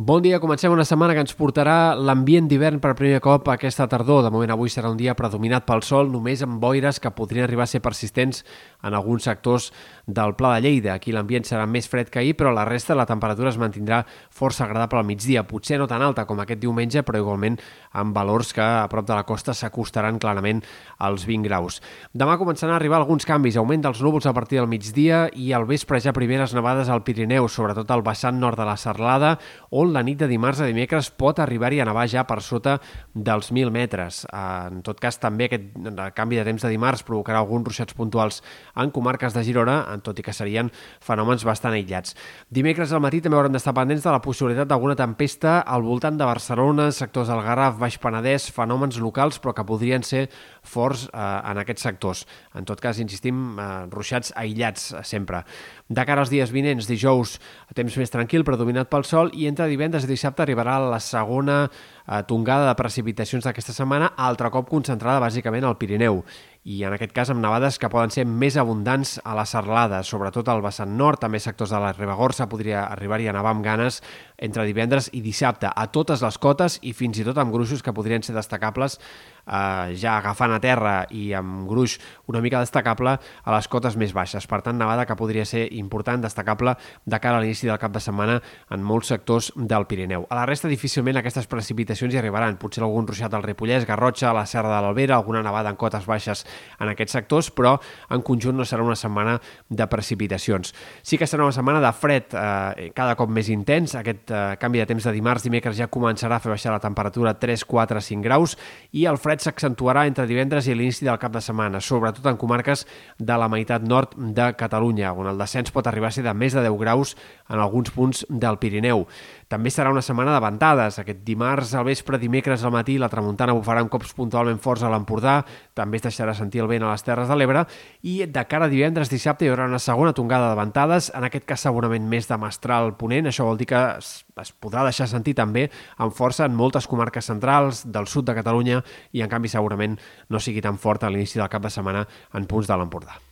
Bon dia, comencem una setmana que ens portarà l'ambient d'hivern per primer cop aquesta tardor. De moment avui serà un dia predominat pel sol, només amb boires que podrien arribar a ser persistents en alguns sectors del Pla de Lleida. Aquí l'ambient serà més fred que ahir, però la resta la temperatura es mantindrà força agradable al migdia. Potser no tan alta com aquest diumenge, però igualment amb valors que a prop de la costa s'acostaran clarament als 20 graus. Demà començaran a arribar alguns canvis, augment dels núvols a partir del migdia i al vespre ja primeres nevades al Pirineu, sobretot al vessant nord de la Serlada, on la nit de dimarts a dimecres pot arribar-hi a nevar ja per sota dels 1.000 metres. En tot cas, també aquest canvi de temps de dimarts provocarà alguns ruixats puntuals en comarques de Girona, en tot i que serien fenòmens bastant aïllats. Dimecres al matí també haurem d'estar pendents de la possibilitat d'alguna tempesta al voltant de Barcelona, sectors del Garraf, Baix Penedès, fenòmens locals, però que podrien ser forts eh, en aquests sectors. En tot cas, insistim, eh, ruixats aïllats eh, sempre. De cara als dies vinents, dijous, temps més tranquil, predominat pel sol, i entre divendres i dissabte arribarà la segona eh, tongada de precipitacions d'aquesta setmana, altre cop concentrada bàsicament al Pirineu i en aquest cas amb nevades que poden ser més abundants a la serlada, sobretot al vessant nord, també sectors de la Ribagorça podria arribar-hi a nevar amb ganes entre divendres i dissabte a totes les cotes i fins i tot amb gruixos que podrien ser destacables eh, ja agafant a terra i amb gruix una mica destacable a les cotes més baixes. Per tant, nevada que podria ser important, destacable de cara a l'inici del cap de setmana en molts sectors del Pirineu. A la resta, difícilment aquestes precipitacions hi arribaran. Potser algun ruixat al Ripollès, Garrotxa, a la Serra de l'Albera, alguna nevada en cotes baixes en aquests sectors, però en conjunt no serà una setmana de precipitacions. Sí que serà una setmana de fred eh, cada cop més intens. Aquest eh, canvi de temps de dimarts, dimecres ja començarà a fer baixar la temperatura 3, 4, 5 graus i el fred s'accentuarà entre divendres i l'inici del cap de setmana, sobretot en comarques de la meitat nord de Catalunya, on el descens pot arribar a ser de més de 10 graus en alguns punts del Pirineu. També serà una setmana de ventades. Aquest dimarts al vespre, dimecres al matí, la tramuntana bufarà amb cops puntualment forts a l'Empordà, també es deixarà sentir el vent a les Terres de l'Ebre i de cara a divendres, dissabte hi haurà una segona tongada de ventades, en aquest cas segurament més de mestral ponent, això vol dir que es, es podrà deixar sentir també amb força en moltes comarques centrals del sud de Catalunya i en canvi segurament no sigui tan fort a l'inici del cap de setmana en punts de l'Empordà.